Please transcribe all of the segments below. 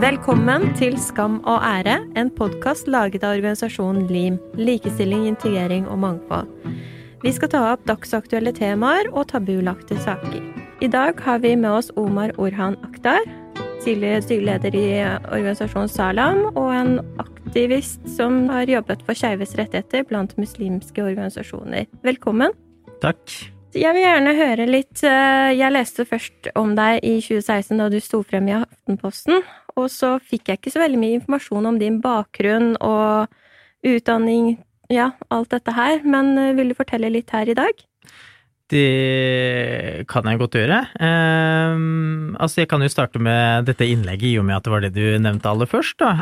Velkommen til Skam og ære, en podkast laget av organisasjonen LIM, likestilling, integrering og mangfold. Vi skal ta opp dagsaktuelle temaer og tabulagte saker. I dag har vi med oss Omar Orhan Akhtar, tidligere styreleder i organisasjonen Salam, og en aktivist som har jobbet for skeives rettigheter blant muslimske organisasjoner. Velkommen. Takk. Jeg vil gjerne høre litt eh, Jeg leste først om deg i 2016 da du sto frem i Aftenposten, og så fikk jeg ikke så veldig mye informasjon om din bakgrunn og utdanning, ja, alt dette her, men eh, vil du fortelle litt her i dag? Det kan jeg godt gjøre. Um, altså, jeg kan jo starte med dette innlegget, i og med at det var det du nevnte aller først. Da.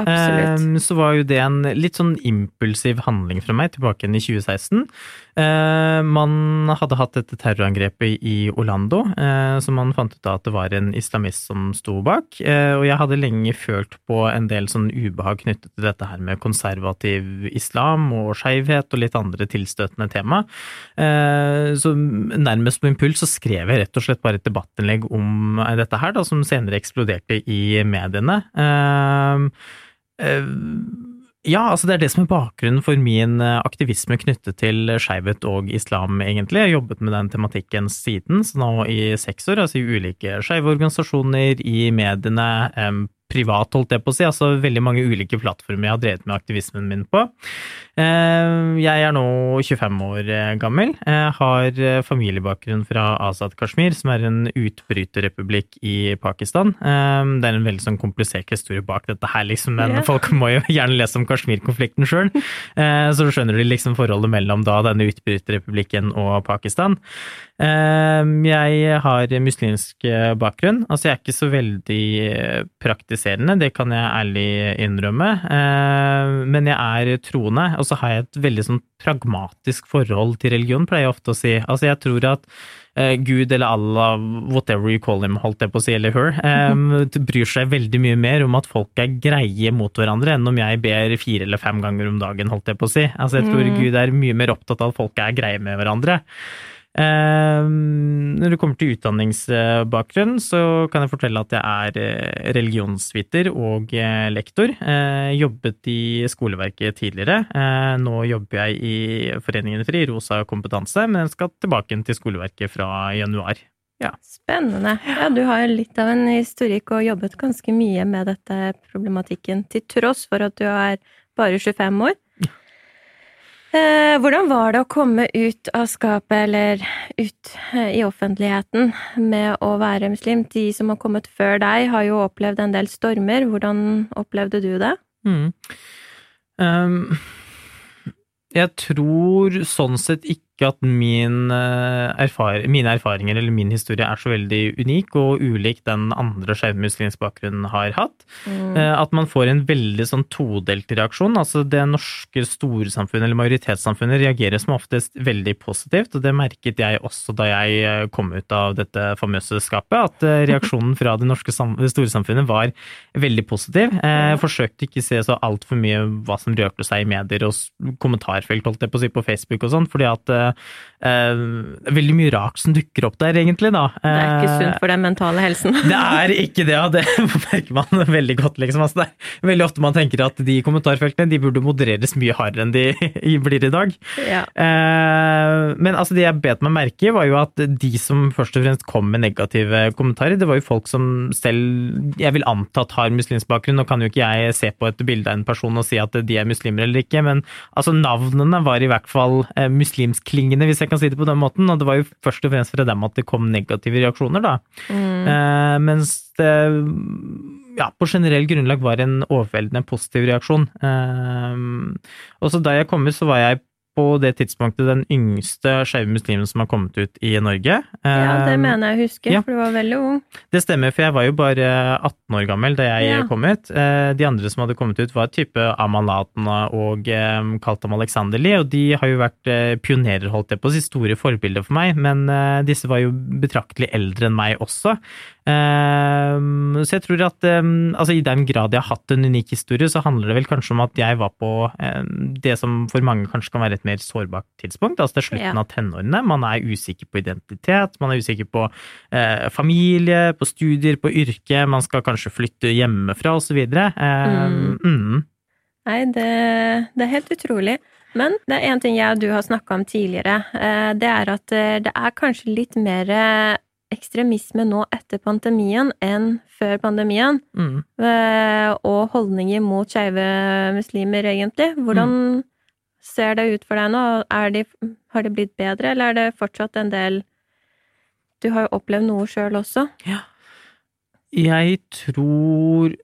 Um, så var jo det en litt sånn impulsiv handling fra meg tilbake igjen i 2016. Uh, man hadde hatt dette terrorangrepet i Orlando, uh, så man fant ut at det var en islamist som sto bak. Uh, og jeg hadde lenge følt på en del sånn ubehag knyttet til dette her med konservativ islam og skeivhet og litt andre tilstøtende tema. så nærmest på impuls så skrev jeg rett og slett bare et debattinnlegg om dette her, da, som senere eksploderte i mediene. Ja, altså det er det som er bakgrunnen for min aktivisme knyttet til skeivhet og islam, egentlig. Jeg har jobbet med den tematikken siden, så nå i seks år, altså i ulike skeive organisasjoner, i mediene, eh, privat, holdt jeg på å si. Altså veldig mange ulike plattformer jeg har drevet med aktivismen min på. Jeg er nå 25 år gammel. Jeg har familiebakgrunn fra Azad Kashmir, som er en utbryterrepublikk i Pakistan. Det er en veldig sånn komplisert historie bak dette her, liksom, men yeah. folk må jo gjerne lese om Kashmir-konflikten sjøl. Så skjønner de liksom forholdet mellom da denne utbryterrepublikken og Pakistan. Jeg har muslimsk bakgrunn. Altså, jeg er ikke så veldig praktiserende, det kan jeg ærlig innrømme. Men jeg er troende, og så har jeg et veldig sånn pragmatisk forhold til religion, pleier jeg ofte å si. Altså, jeg tror at Gud eller Allah, whatever you call him, holdt jeg på å si, eller her, bryr seg veldig mye mer om at folk er greie mot hverandre, enn om jeg ber fire eller fem ganger om dagen, holdt jeg på å si. Altså, jeg tror mm. Gud er mye mer opptatt av at folk er greie med hverandre. Når det kommer til utdanningsbakgrunn, så kan jeg fortelle at jeg er religionsviter og lektor. Jobbet i skoleverket tidligere. Nå jobber jeg i Foreningen Fri, Rosa kompetanse, men skal tilbake til skoleverket fra januar. Ja. Spennende. Ja, du har litt av en historikk og jobbet ganske mye med dette problematikken, til tross for at du er bare 25 år. Eh, hvordan var det å komme ut av skapet, eller ut eh, i offentligheten, med å være muslim? De som har kommet før deg, har jo opplevd en del stormer. Hvordan opplevde du det? Mm. Um, jeg tror sånn sett ikke at min eh, erfar mine erfaringer eller min historie er så veldig unik og ulik den andre skeive bakgrunnen har hatt. Mm. Eh, at man får en veldig sånn todelt reaksjon. Altså det norske storsamfunnet eller majoritetssamfunnet reagerer som oftest veldig positivt, og det merket jeg også da jeg eh, kom ut av dette famøse skapet, at reaksjonen fra det norske storsamfunnet var veldig positiv. Jeg forsøkte ikke se så altfor mye hva som rørte seg i medier og kommentarfelt, holdt jeg på å si, på Facebook og sånn, fordi at uh, veldig mye rart som dukker opp der, egentlig, da. Det er ikke sunt eh, for den mentale helsen. det er ikke det, og det merker man veldig godt, liksom. Altså, det er veldig ofte man tenker at de kommentarfeltene de burde modereres mye hardere enn de blir i dag. Ja. Uh, men altså, det jeg bet meg merke i, var jo at de som først og fremst kom med negative kommentarer, det var jo folk som selv jeg vil anta at har muslimsk bakgrunn. Nå kan jo ikke jeg se på et bilde av en person og si at de er muslimer eller ikke, men altså navnene var i hvert fall uh, muslimsklingende, hvis jeg kan si det på den måten. Og det var jo først og fremst fra dem at det kom negative reaksjoner, da. Mm. Eh, mens det ja, på generell grunnlag var en overveldende positiv reaksjon. Eh, og så da jeg kom ut, så var jeg på det tidspunktet den yngste skeive muslimen som har kommet ut i Norge. Ja, det eh, mener jeg å huske, ja. for du var veldig ung. Det stemmer, for jeg var jo bare 18 år gammel da jeg ja. kom ut. Eh, de andre som hadde kommet ut, var type Amalatna og kalt Kaltam Alexander Lie, og de har jo vært pionerer, holdt jeg på å si, store forbilder for meg, men disse var jo betraktelig eldre enn meg også. Um, så jeg tror at um, altså i den grad jeg har hatt en unik historie, så handler det vel kanskje om at jeg var på um, det som for mange kanskje kan være et mer sårbart tidspunkt, altså til slutten ja. av tenårene. Man er usikker på identitet, man er usikker på uh, familie, på studier, på yrke, man skal kanskje flytte hjemmefra osv. Mm. mm. Nei, det, det, er helt utrolig. Men det er én ting jeg og du har snakka om tidligere. Uh, det er at uh, det er kanskje litt mer ekstremisme nå etter pandemien enn før pandemien, mm. Eh, og holdninger mot skeive muslimer, egentlig. Hvordan mm. ser det ut for deg nå? De, har det blitt bedre, eller er det fortsatt en del Du har jo opplevd noe sjøl også. Ja. Jeg tror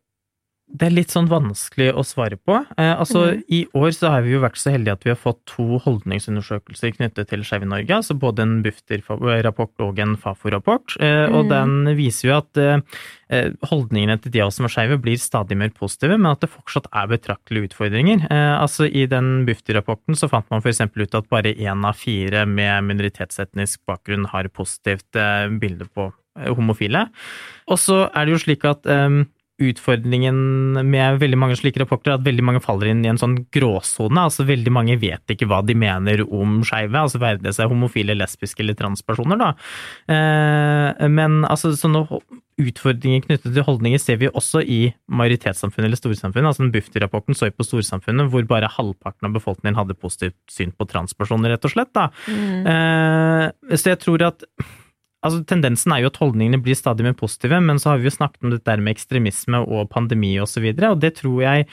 det er litt sånn vanskelig å svare på. Eh, altså, mm. I år så har vi jo vært så heldige at vi har fått to holdningsundersøkelser knyttet til Skeiv i Norge. Altså både en Bufdir-rapport og en Fafo-rapport. Eh, mm. Og den viser jo at eh, eh, holdningene til de av oss som er skeive, blir stadig mer positive, men at det fortsatt er betraktelige utfordringer. Eh, altså I den Bufdir-rapporten så fant man f.eks. ut at bare én av fire med minoritetsetnisk bakgrunn har positivt eh, bilde på homofile. Og så er det jo slik at utfordringen med veldig mange slike rapporter er at veldig mange faller inn i en sånn gråsone. Altså veldig mange vet ikke hva de mener om skeive, altså være det seg homofile, lesbiske eller transpersoner, da. Eh, men altså sånne utfordringer knyttet til holdninger ser vi også i majoritetssamfunnet eller storsamfunnet. Altså den Bufdir-rapporten så på storsamfunnet hvor bare halvparten av befolkningen hadde positivt syn på transpersoner, rett og slett, da. Mm. Eh, så jeg tror at Altså, tendensen er jo at holdningene blir stadig mer positive, men så har vi jo snakket om dette med ekstremisme og pandemi osv., og, så videre, og det tror jeg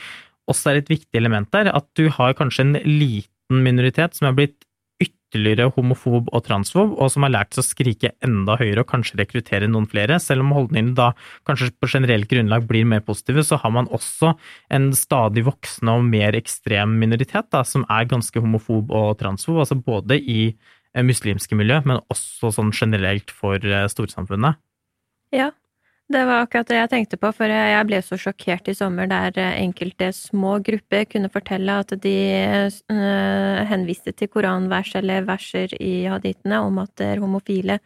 også er et viktig element der. At du har kanskje en liten minoritet som er blitt ytterligere homofob og transfob, og som har lært seg å skrike enda høyere og kanskje rekruttere noen flere. Selv om holdningene da kanskje på generelt grunnlag blir mer positive, så har man også en stadig voksende og mer ekstrem minoritet da, som er ganske homofob og transfob, altså både i muslimske miljø, men også sånn generelt for eh, storsamfunnet. Ja, det var akkurat det jeg tenkte på, for jeg ble så sjokkert i sommer der eh, enkelte små grupper kunne fortelle at de henviste til koranvers eller verser i haditene om at homofile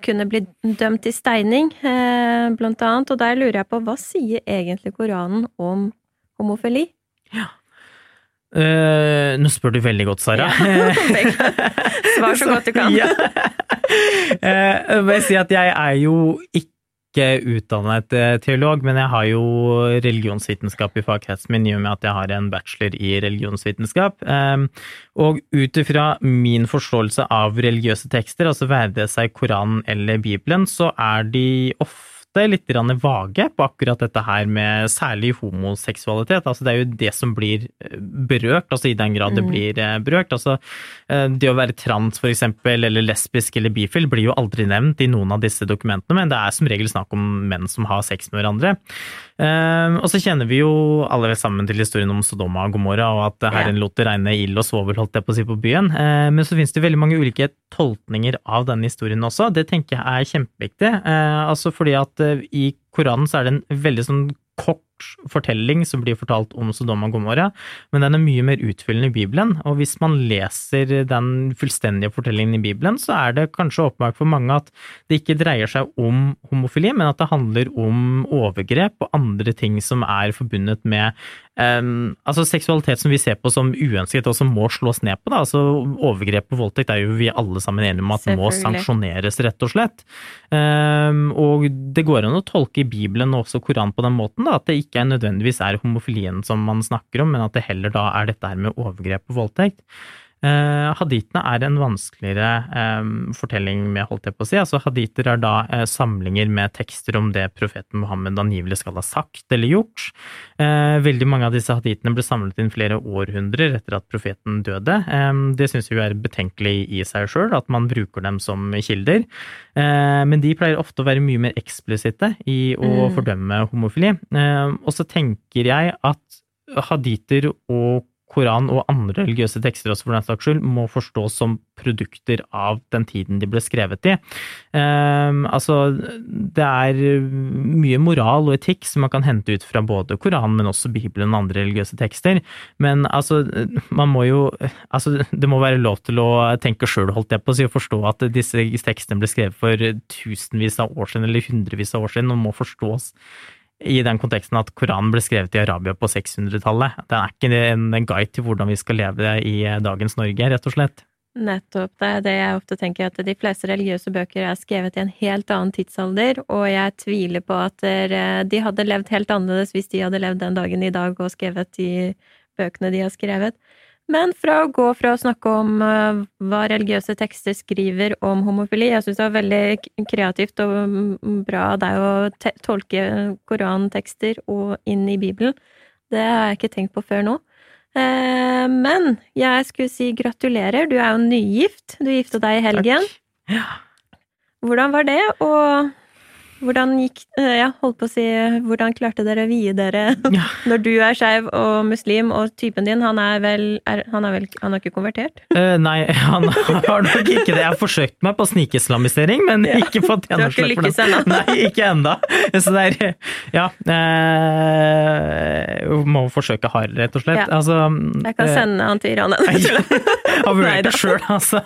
kunne bli dømt til steining, blant annet. Og der lurer jeg på, hva sier egentlig Koranen om homofili? Ja. Uh, nå spør du veldig godt, Sara. Ja. Svar så godt du kan. ja. uh, jeg si at jeg er jo ikke utdannet eh, teolog, men jeg har jo religionsvitenskap i fagkretsen min i og med at jeg har en bachelor i religionsvitenskap. Um, og ut ifra min forståelse av religiøse tekster, altså være det seg Koranen eller Bibelen, så er de ofte ofte litt vage på akkurat dette her med særlig homoseksualitet. Altså det er jo det som blir eh, berørt, altså i den grad det mm. blir eh, berørt. Altså eh, det å være trans for eksempel, eller lesbisk eller bifil blir jo aldri nevnt i noen av disse dokumentene, men det er som regel snakk om menn som har sex med hverandre. Og så kjenner vi jo alle sammen til historien om Sodoma og Gomorra, og at Herren lot det regne ild og svovel, holdt jeg på å si, på byen. Men så finnes det veldig mange ulike tolkninger av denne historien også. Det tenker jeg er kjempeviktig. Altså fordi at i Koranen så er det en veldig sånn kort fortelling som blir fortalt om Sodoma og Gomorra, men den er mye mer utfyllende i Bibelen. Og hvis man leser den fullstendige fortellingen i Bibelen, så er det kanskje åpenbart for mange at det ikke dreier seg om homofili, men at det handler om overgrep og andre ting som er forbundet med Um, altså seksualitet som vi ser på som uønsket og som må slås ned på. Da. Altså Overgrep og voldtekt er jo vi alle sammen enige om at må sanksjoneres, rett og slett. Um, og det går an å tolke Bibelen og også Koranen på den måten da, at det ikke nødvendigvis er homofilien som man snakker om, men at det heller da er dette her med overgrep og voldtekt. Eh, haditene er en vanskeligere eh, fortelling med, holdt jeg på å si. Altså, haditer er da eh, samlinger med tekster om det profeten Mohammed angivelig skal ha sagt eller gjort. Eh, veldig mange av disse haditene ble samlet inn flere århundrer etter at profeten døde. Eh, det syns vi er betenkelig i seg sjøl, at man bruker dem som kilder. Eh, men de pleier ofte å være mye mer eksplisitte i å mm. fordømme homofili. og så tenker jeg at haditer og Koran og andre religiøse tekster også for den saks skyld må forstås som produkter av den tiden de ble skrevet i. Um, altså, det er mye moral og etikk som man kan hente ut fra både Koranen, men også Bibelen og andre religiøse tekster. Men altså, man må jo Altså, det må være lov til å tenke sjøl, holdt jeg på å si, og forstå at disse tekstene ble skrevet for tusenvis av år siden eller hundrevis av år siden, og må forstås i den konteksten at Koranen ble skrevet i Arabia på 600-tallet. Det er ikke en guide til hvordan vi skal leve i dagens Norge, rett og slett. Nettopp. Det er det jeg ofte tenker, at de fleste religiøse bøker er skrevet i en helt annen tidsalder, og jeg tviler på at de hadde levd helt annerledes hvis de hadde levd den dagen i dag og skrevet de bøkene de har skrevet. Men fra å gå fra å snakke om uh, hva religiøse tekster skriver om homofili Jeg syns det var veldig kreativt og mm, bra av deg å tolke korantekster og inn i Bibelen. Det har jeg ikke tenkt på før nå. Uh, men jeg skulle si gratulerer, du er jo nygift. Du gifta deg i helgen. Takk. Ja. Hvordan var det? Og hvordan gikk eh, Ja, holdt på å si Hvordan klarte dere å vie dere ja. når du er skeiv og muslim, og typen din, han er vel er, Han har ikke konvertert? Uh, nei, han har nok ikke det. Jeg har forsøkt meg på snikislamisering, men ja. ikke fått gjennomslag for det. Nei, ikke ennå. Så det er Ja. Uh, må forsøke hardere, rett og slett. Ja. Altså Jeg kan sende han til Iran. jeg. Har vurdert det sjøl, altså.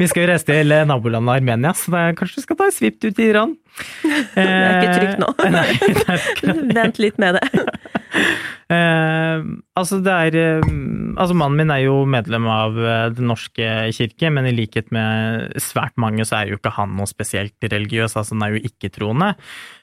Vi skal jo reise til nabolandet Armenia, så det er, kanskje vi skal ta en svipp ut i Iran. det er ikke trygt nå. Nei, Vent litt med det. Eh, altså, det er eh, Altså, mannen min er jo medlem av eh, Den norske kirke, men i likhet med svært mange, så er jo ikke han noe spesielt religiøs. Altså, han er jo ikke-troende.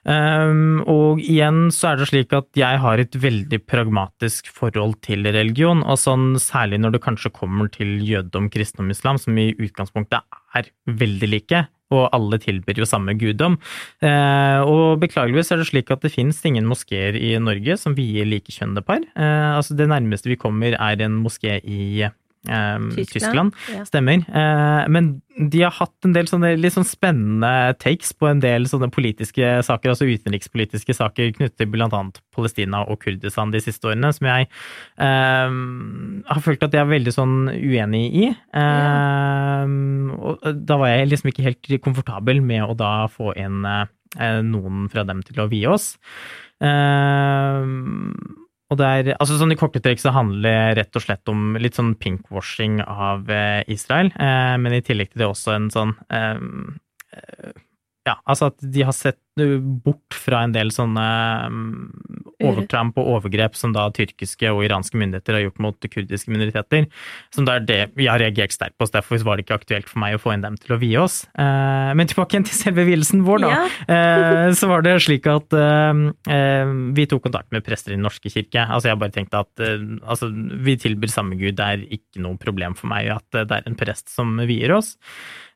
Eh, og igjen så er det slik at jeg har et veldig pragmatisk forhold til religion, og sånn særlig når det kanskje kommer til jødedom, kristendom, islam, som i utgangspunktet er veldig like og alle tilbyr jo samme guddom. Eh, og beklageligvis er det slik at det finnes ingen moskeer i Norge som vier likekjønnede par. Eh, altså det nærmeste vi kommer er en moské i Tyskland. Tyskland. Ja. Stemmer. Eh, men de har hatt en del sånne litt sånn spennende takes på en del sånne politiske saker, altså utenrikspolitiske saker knyttet til annet Palestina og Kurdistan de siste årene, som jeg eh, har følt at jeg er veldig sånn uenig i. Eh, og da var jeg liksom ikke helt komfortabel med å da få inn eh, noen fra dem til å vie oss. Eh, og det er, altså sånn I korte trekk så handler det rett og slett om litt sånn pinkwashing av eh, Israel, eh, men i tillegg til det også en sånn eh, eh ja, altså at de har sett bort fra en del sånne um, overtramp og overgrep som da tyrkiske og iranske myndigheter har gjort mot kurdiske minoriteter. Som det er det vi har reagert sterkt på, så derfor var det ikke aktuelt for meg å få inn dem til å vie oss. Eh, men tilbake igjen til selve vielsen vår, da. Ja. eh, så var det slik at eh, vi tok kontakt med prester i Den norske kirke. Altså jeg bare tenkte at altså, vi tilbyr samme gud, det er ikke noe problem for meg at det er en prest som vier oss.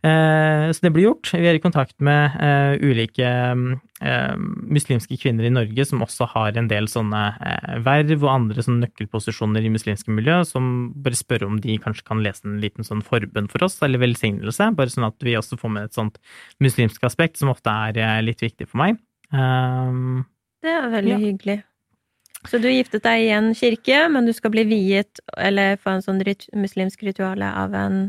Så det blir gjort. Vi er i kontakt med ulike uh, muslimske kvinner i Norge som også har en del sånne uh, verv og andre sånne nøkkelposisjoner i muslimske miljø, som bare spør om de kanskje kan lese en liten sånn forbønn for oss, eller velsignelse, bare sånn at vi også får med et sånt muslimsk aspekt, som ofte er litt viktig for meg. Um, det er veldig ja. hyggelig. Så du giftet deg i en kirke, men du skal bli viet, eller få en sånn muslimsk rituale av en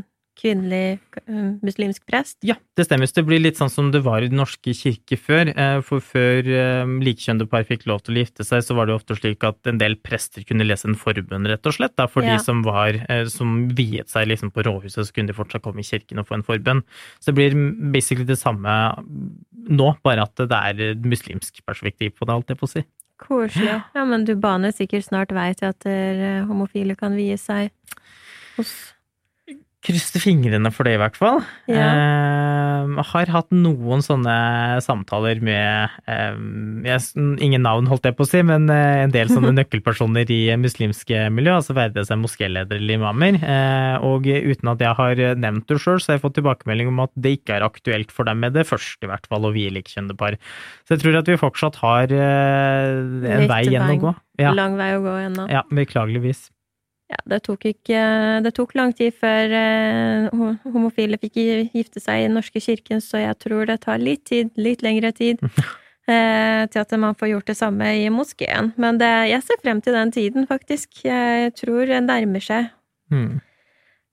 kvinnelig uh, muslimsk prest? Ja, det stemmer. Det blir litt sånn som det var i Den norske kirke før. Eh, for før uh, likekjønnede par fikk lov til å gifte seg, så var det ofte slik at en del prester kunne lese en forbønn, rett og slett. Da, for ja. de som var som viet seg liksom på rådhuset, så kunne de fortsatt komme i kirken og få en forbønn. Så det blir basically det samme nå, bare at det er et muslimsk perspektiv på det, alt jeg får si. Koselig. Ja, men du baner sikkert snart vei til at homofile kan vie seg hos Krysser fingrene for det, i hvert fall. Ja. Eh, har hatt noen sånne samtaler med eh, jeg, Ingen navn, holdt jeg på å si, men eh, en del sånne nøkkelpersoner i muslimske miljø, altså være seg moskéledere eller imamer. Eh, og uten at jeg har nevnt det sjøl, så har jeg fått tilbakemelding om at det ikke er aktuelt for dem med det første, i hvert fall, å vie likekjønnede par. Så jeg tror at vi fortsatt har eh, en Litt vei igjen å gå. Ja. Lang vei å gå ennå. Ja, beklageligvis ja, det tok ikke Det tok lang tid før uh, homofile fikk gifte seg i Den norske kirken, så jeg tror det tar litt tid, litt lengre tid. Eh, til at man får gjort det samme i moskeen. Men det, jeg ser frem til den tiden, faktisk. Jeg tror det nærmer seg. Mm.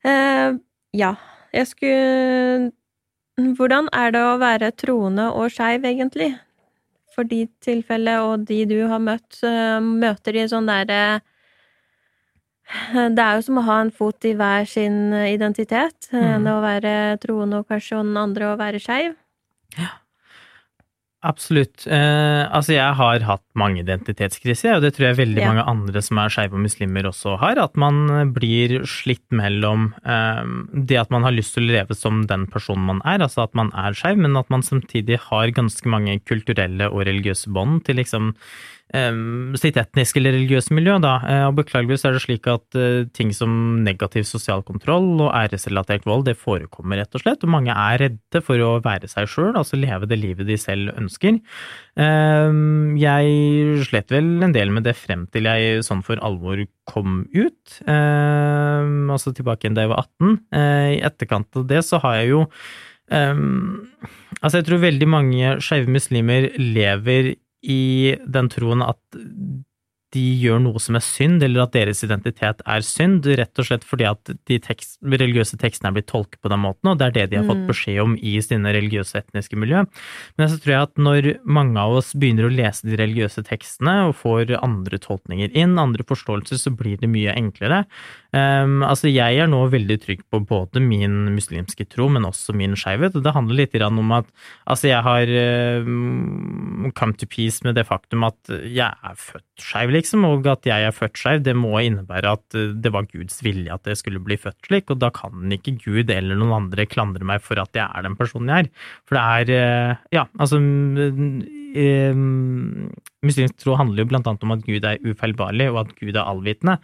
Eh, ja, jeg skulle Hvordan er det å være troende og skeiv, egentlig? For de tilfellene og de du har møtt, eh, møter de sånn derre det er jo som å ha en fot i hver sin identitet. Mm. Det å være troende og kanskje og den andre å være skeiv. Ja. Absolutt. Eh, altså, jeg har hatt mange identitetskriser, og det tror jeg veldig ja. mange andre som er skeive og muslimer også har. At man blir slitt mellom eh, det at man har lyst til å leve som den personen man er, altså at man er skeiv, men at man samtidig har ganske mange kulturelle og religiøse bånd til liksom sitt etniske eller religiøse miljø, da. Eh, og beklageligvis er det slik at uh, ting som negativ sosial kontroll og æresrelatert vold, det forekommer rett og slett, og mange er redde for å være seg sjøl, altså leve det livet de selv ønsker. Jeg slet vel en del med det frem til jeg sånn for alvor kom ut, altså tilbake igjen da jeg var 18. Uh, eh, I etterkant av det så har jeg jo um, Altså, jeg tror veldig mange skeive muslimer lever i den troen at de gjør noe som er synd, eller at deres identitet er synd, rett og slett fordi at de tekst, religiøse tekstene er blitt tolket på den måten, og det er det de har fått mm. beskjed om i sine religiøse etniske miljø. Men så tror jeg at når mange av oss begynner å lese de religiøse tekstene og får andre tolkninger inn, andre forståelser, så blir det mye enklere. Um, altså, jeg er nå veldig trygg på både min muslimske tro, men også min skeivhet, og det handler litt om at altså, jeg har um, come to peace med det faktum at jeg er født skeiv, liksom, og at jeg er født skeiv, det må innebære at eh, det var Guds vilje at jeg skulle bli født slik, og da kan ikke Gud eller noen andre klandre meg for at jeg er den personen jeg er. For det er eh, Ja, altså Muslimsk tro handler jo blant annet om at Gud er ufeilbarlig, og at Gud er allvitende.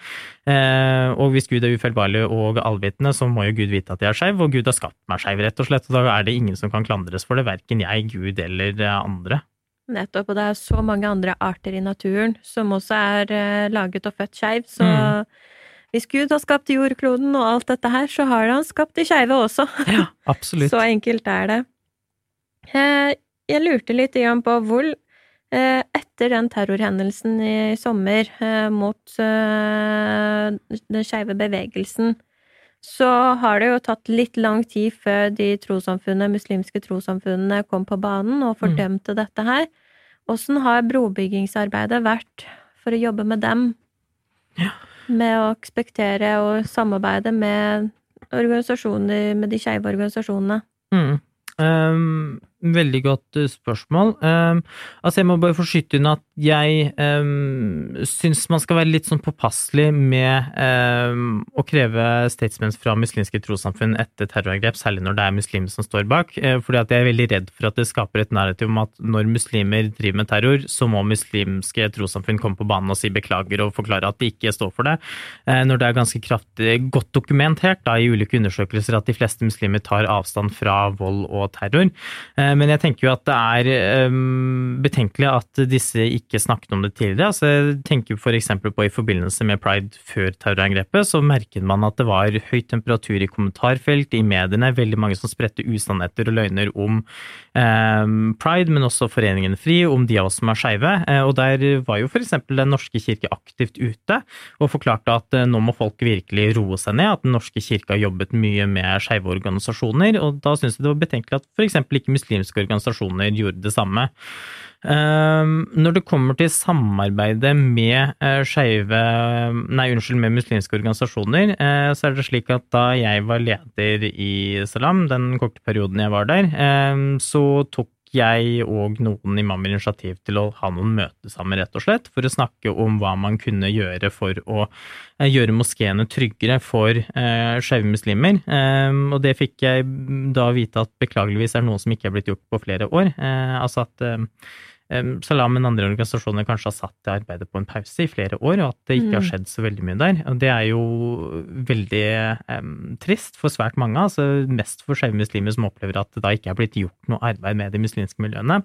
Eh, og hvis Gud er ufeilbarlig og allvitende, så må jo Gud vite at jeg er skeiv, og Gud har skapt meg skeiv, rett og slett. Og da er det ingen som kan klandres for det, verken jeg, Gud eller andre. Nettopp, og det er så mange andre arter i naturen som også er uh, laget og født skeiv, så mm. hvis Gud har skapt jordkloden og alt dette her, så har han skapt de skeive også. Ja, absolutt. så enkelt er det. Uh, jeg lurte litt igjen på hvor uh, etter den terrorhendelsen i sommer mot den skeive bevegelsen, så har det jo tatt litt lang tid før de trossamfunnene, muslimske trossamfunnene kom på banen og fordømte mm. dette her. Åssen har brobyggingsarbeidet vært for å jobbe med dem? Ja. Med å ekspektere og samarbeide med organisasjoner, med de skeive organisasjonene? Mm. Um, veldig godt eh, spørsmål. Um, altså jeg må bare få skyte inn at jeg um, syns man skal være litt sånn påpasselig med um, å kreve statements fra muslimske trossamfunn etter terrorangrep, særlig når det er muslimer som står bak. Uh, fordi at jeg er veldig redd for at det skaper et narrativ om at når muslimer driver med terror, så må muslimske trossamfunn komme på banen og si beklager og forklare at de ikke står for det. Uh, når det er ganske kraftig, godt dokumentert da, i ulike undersøkelser at de fleste muslimer tar avstand fra vold og terror. Uh, men jeg tenker jo at det er um, betenkelig at disse ikke snakket om det tidligere. Altså, jeg tenker f.eks. på i forbindelse med pride før terrorangrepet, så merket man at det var høy temperatur i kommentarfelt, i mediene, veldig mange som spredte usannheter og løgner om eh, pride, men også Foreningen FRI, om de av oss som er skeive. Eh, og der var jo f.eks. Den norske kirke aktivt ute og forklarte at eh, nå må folk virkelig roe seg ned, at Den norske kirke har jobbet mye med skeive organisasjoner, og da syns jeg det var betenkelig at f.eks. ikke muslimske organisasjoner gjorde det samme. Ehm, når det kommer til samarbeidet med eh, skeive Nei, unnskyld, med muslimske organisasjoner, eh, så er det slik at da jeg var leder i Salam, den korte perioden jeg var der, ehm, så tok jeg og noen imamer initiativ til å ha noen møter sammen, rett og slett, for å snakke om hva man kunne gjøre for å eh, gjøre moskeene tryggere for eh, skeive muslimer. Eh, og det fikk jeg da vite at beklageligvis er noe som ikke er blitt gjort på flere år. Eh, altså at eh, Salam og andre organisasjoner kanskje har satt det arbeidet på en pause i flere år, og at det ikke har mm. skjedd så veldig mye der. Og det er jo veldig um, trist for svært mange, altså mest for skeive muslimer som opplever at det da ikke er blitt gjort noe arbeid med de muslimske miljøene.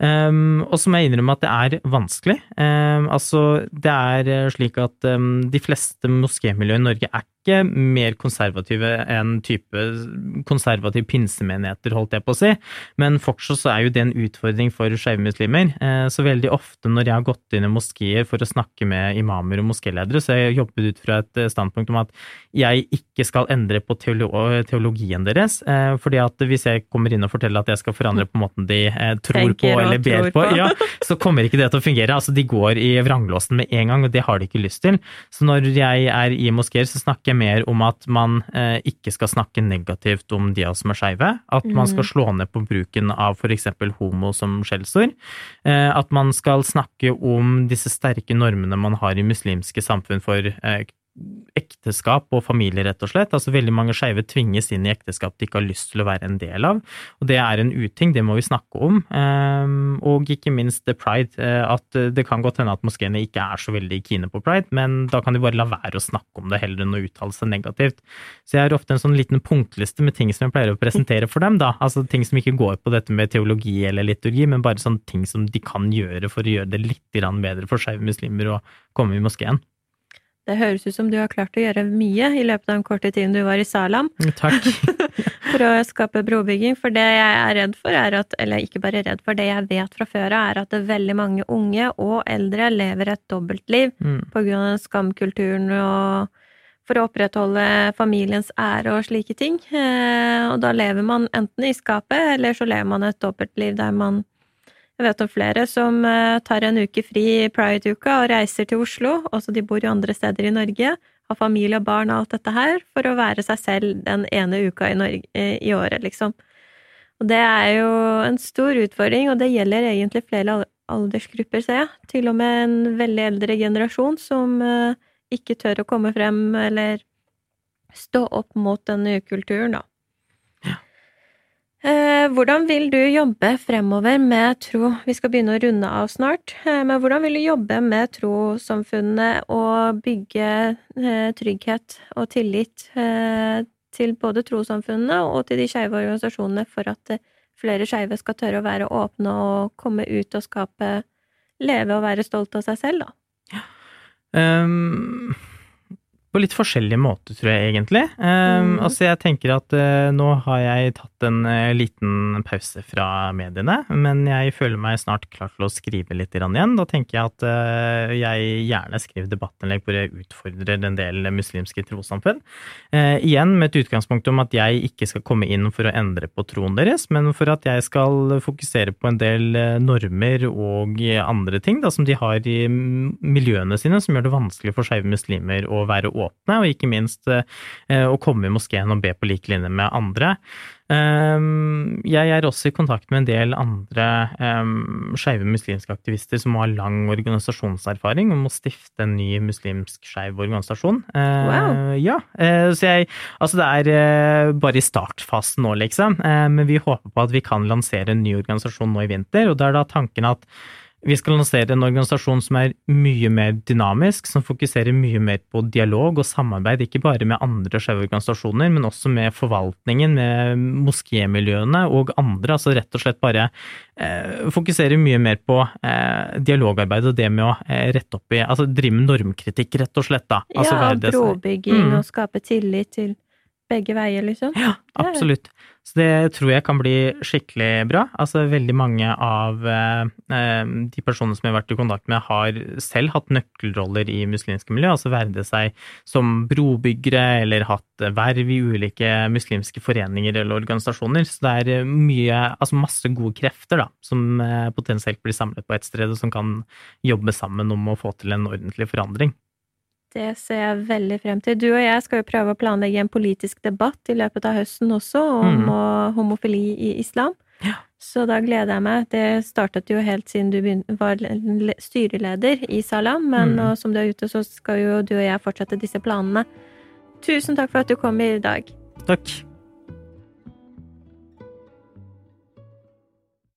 Um, og så må jeg innrømme at det er vanskelig. Um, altså, det er slik at um, de fleste moskémiljø i Norge er ikke mer konservative enn type konservative pinsemenigheter, holdt jeg på å si, men fortsatt så er jo det en utfordring for skeive muslimer. Uh, så veldig ofte når jeg har gått inn i moskeer for å snakke med imamer og moskéledere, så har jeg jobbet ut fra et standpunkt om at jeg ikke skal endre på teologien deres, uh, fordi at hvis jeg kommer inn og forteller at jeg skal forandre på måten de uh, tror på eller ber på, ja, så kommer ikke det til å fungere. Altså, de går i vranglåsen med en gang, og det har de ikke lyst til. Så når jeg er i moskeer, så snakker jeg mer om at man eh, ikke skal snakke negativt om de av oss som er skeive. At man skal mm. slå ned på bruken av f.eks. homo som skjellsord. Eh, at man skal snakke om disse sterke normene man har i muslimske samfunn for eh, ekteskap og familie, rett og slett. Altså Veldig mange skeive tvinges inn i ekteskap de ikke har lyst til å være en del av. Og det er en uting, det må vi snakke om. Ehm, og ikke minst pride. Eh, at det kan godt hende at moskeene ikke er så veldig kine på pride, men da kan de bare la være å snakke om det heller enn å uttale seg negativt. Så jeg har ofte en sånn liten punktliste med ting som jeg pleier å presentere for dem, da. Altså ting som ikke går på dette med teologi eller liturgi, men bare sånne ting som de kan gjøre for å gjøre det litt bedre for skeive muslimer å komme i moskeen. Det høres ut som du har klart å gjøre mye i løpet av den korte tiden du var i Salam. Takk. for å skape brobygging. For det jeg er redd for, er at Eller ikke bare redd for, det jeg vet fra før av, er at det veldig mange unge og eldre lever et dobbeltliv mm. av skamkulturen og for å opprettholde familiens ære og slike ting. Eh, og da lever man enten i skapet, eller så lever man et dobbeltliv der man jeg vet om flere som eh, tar en uke fri i pride-uka og reiser til Oslo, også de bor jo andre steder i Norge, har familie og barn og alt dette her, for å være seg selv den ene uka i, Norge, eh, i året, liksom. Og det er jo en stor utfordring, og det gjelder egentlig flere aldersgrupper, ser jeg. Til og med en veldig eldre generasjon som eh, ikke tør å komme frem eller stå opp mot denne ukulturen, da. Eh, hvordan vil du jobbe fremover med tro? Vi skal begynne å runde av snart, eh, men hvordan vil du jobbe med trossamfunnet og bygge eh, trygghet og tillit til både trossamfunnene og til de skeive organisasjonene for at flere skeive skal tørre å være åpne og komme ut og skape Leve og være stolt av seg selv, da? Um på litt forskjellige måter, tror jeg egentlig. Um, mm. Altså, jeg tenker at uh, nå har jeg tatt en uh, liten pause fra mediene, men jeg føler meg snart klar til å skrive litt igjen. Da tenker jeg at uh, jeg gjerne skriver debattinnlegg hvor jeg utfordrer en del muslimske trossamfunn. igjen med et utgangspunkt om at jeg ikke skal komme inn for å endre på troen deres, men for at jeg skal fokusere på en del normer og andre ting da, som de har i miljøene sine, som gjør det vanskelig for skeive muslimer å være åpne, og ikke minst eh, å komme i moskeen og be på lik linje med andre. Ehm, jeg er også i kontakt med en del andre um, skeive muslimske aktivister som har lang organisasjonserfaring, om å stifte en ny muslimsk skeiv organisasjon. Eh, wow. Ja, eh, så jeg Altså, det er bare i startfasen nå, liksom, men vi håper på at vi kan lansere en ny organisasjon nå i vinter, og da er da tanken at vi skal lansere en organisasjon som er mye mer dynamisk, som fokuserer mye mer på dialog og samarbeid, ikke bare med andre skeive organisasjoner, men også med forvaltningen, med moskémiljøene og andre. Altså rett og slett bare eh, fokusere mye mer på eh, dialogarbeid og det med å eh, rette opp i Altså drive med normkritikk, rett og slett, da. Altså, ja, brobygging mm. og skape tillit til begge veier, liksom. Ja, absolutt. Så det tror jeg kan bli skikkelig bra. Altså veldig mange av eh, eh, de personene som jeg har vært i kontakt med, har selv hatt nøkkelroller i muslimske miljø, altså verde seg som brobyggere eller hatt verv i ulike muslimske foreninger eller organisasjoner. Så det er mye, altså masse gode krefter da, som eh, potensielt blir samlet på ett sted, og som kan jobbe sammen om å få til en ordentlig forandring. Det ser jeg veldig frem til. Du og jeg skal jo prøve å planlegge en politisk debatt i løpet av høsten også, om mm. homofili i islam. Ja. Så da gleder jeg meg. Det startet jo helt siden du var styreleder i Salam, men mm. som du er ute, så skal jo du og jeg fortsette disse planene. Tusen takk for at du kom i dag. Takk.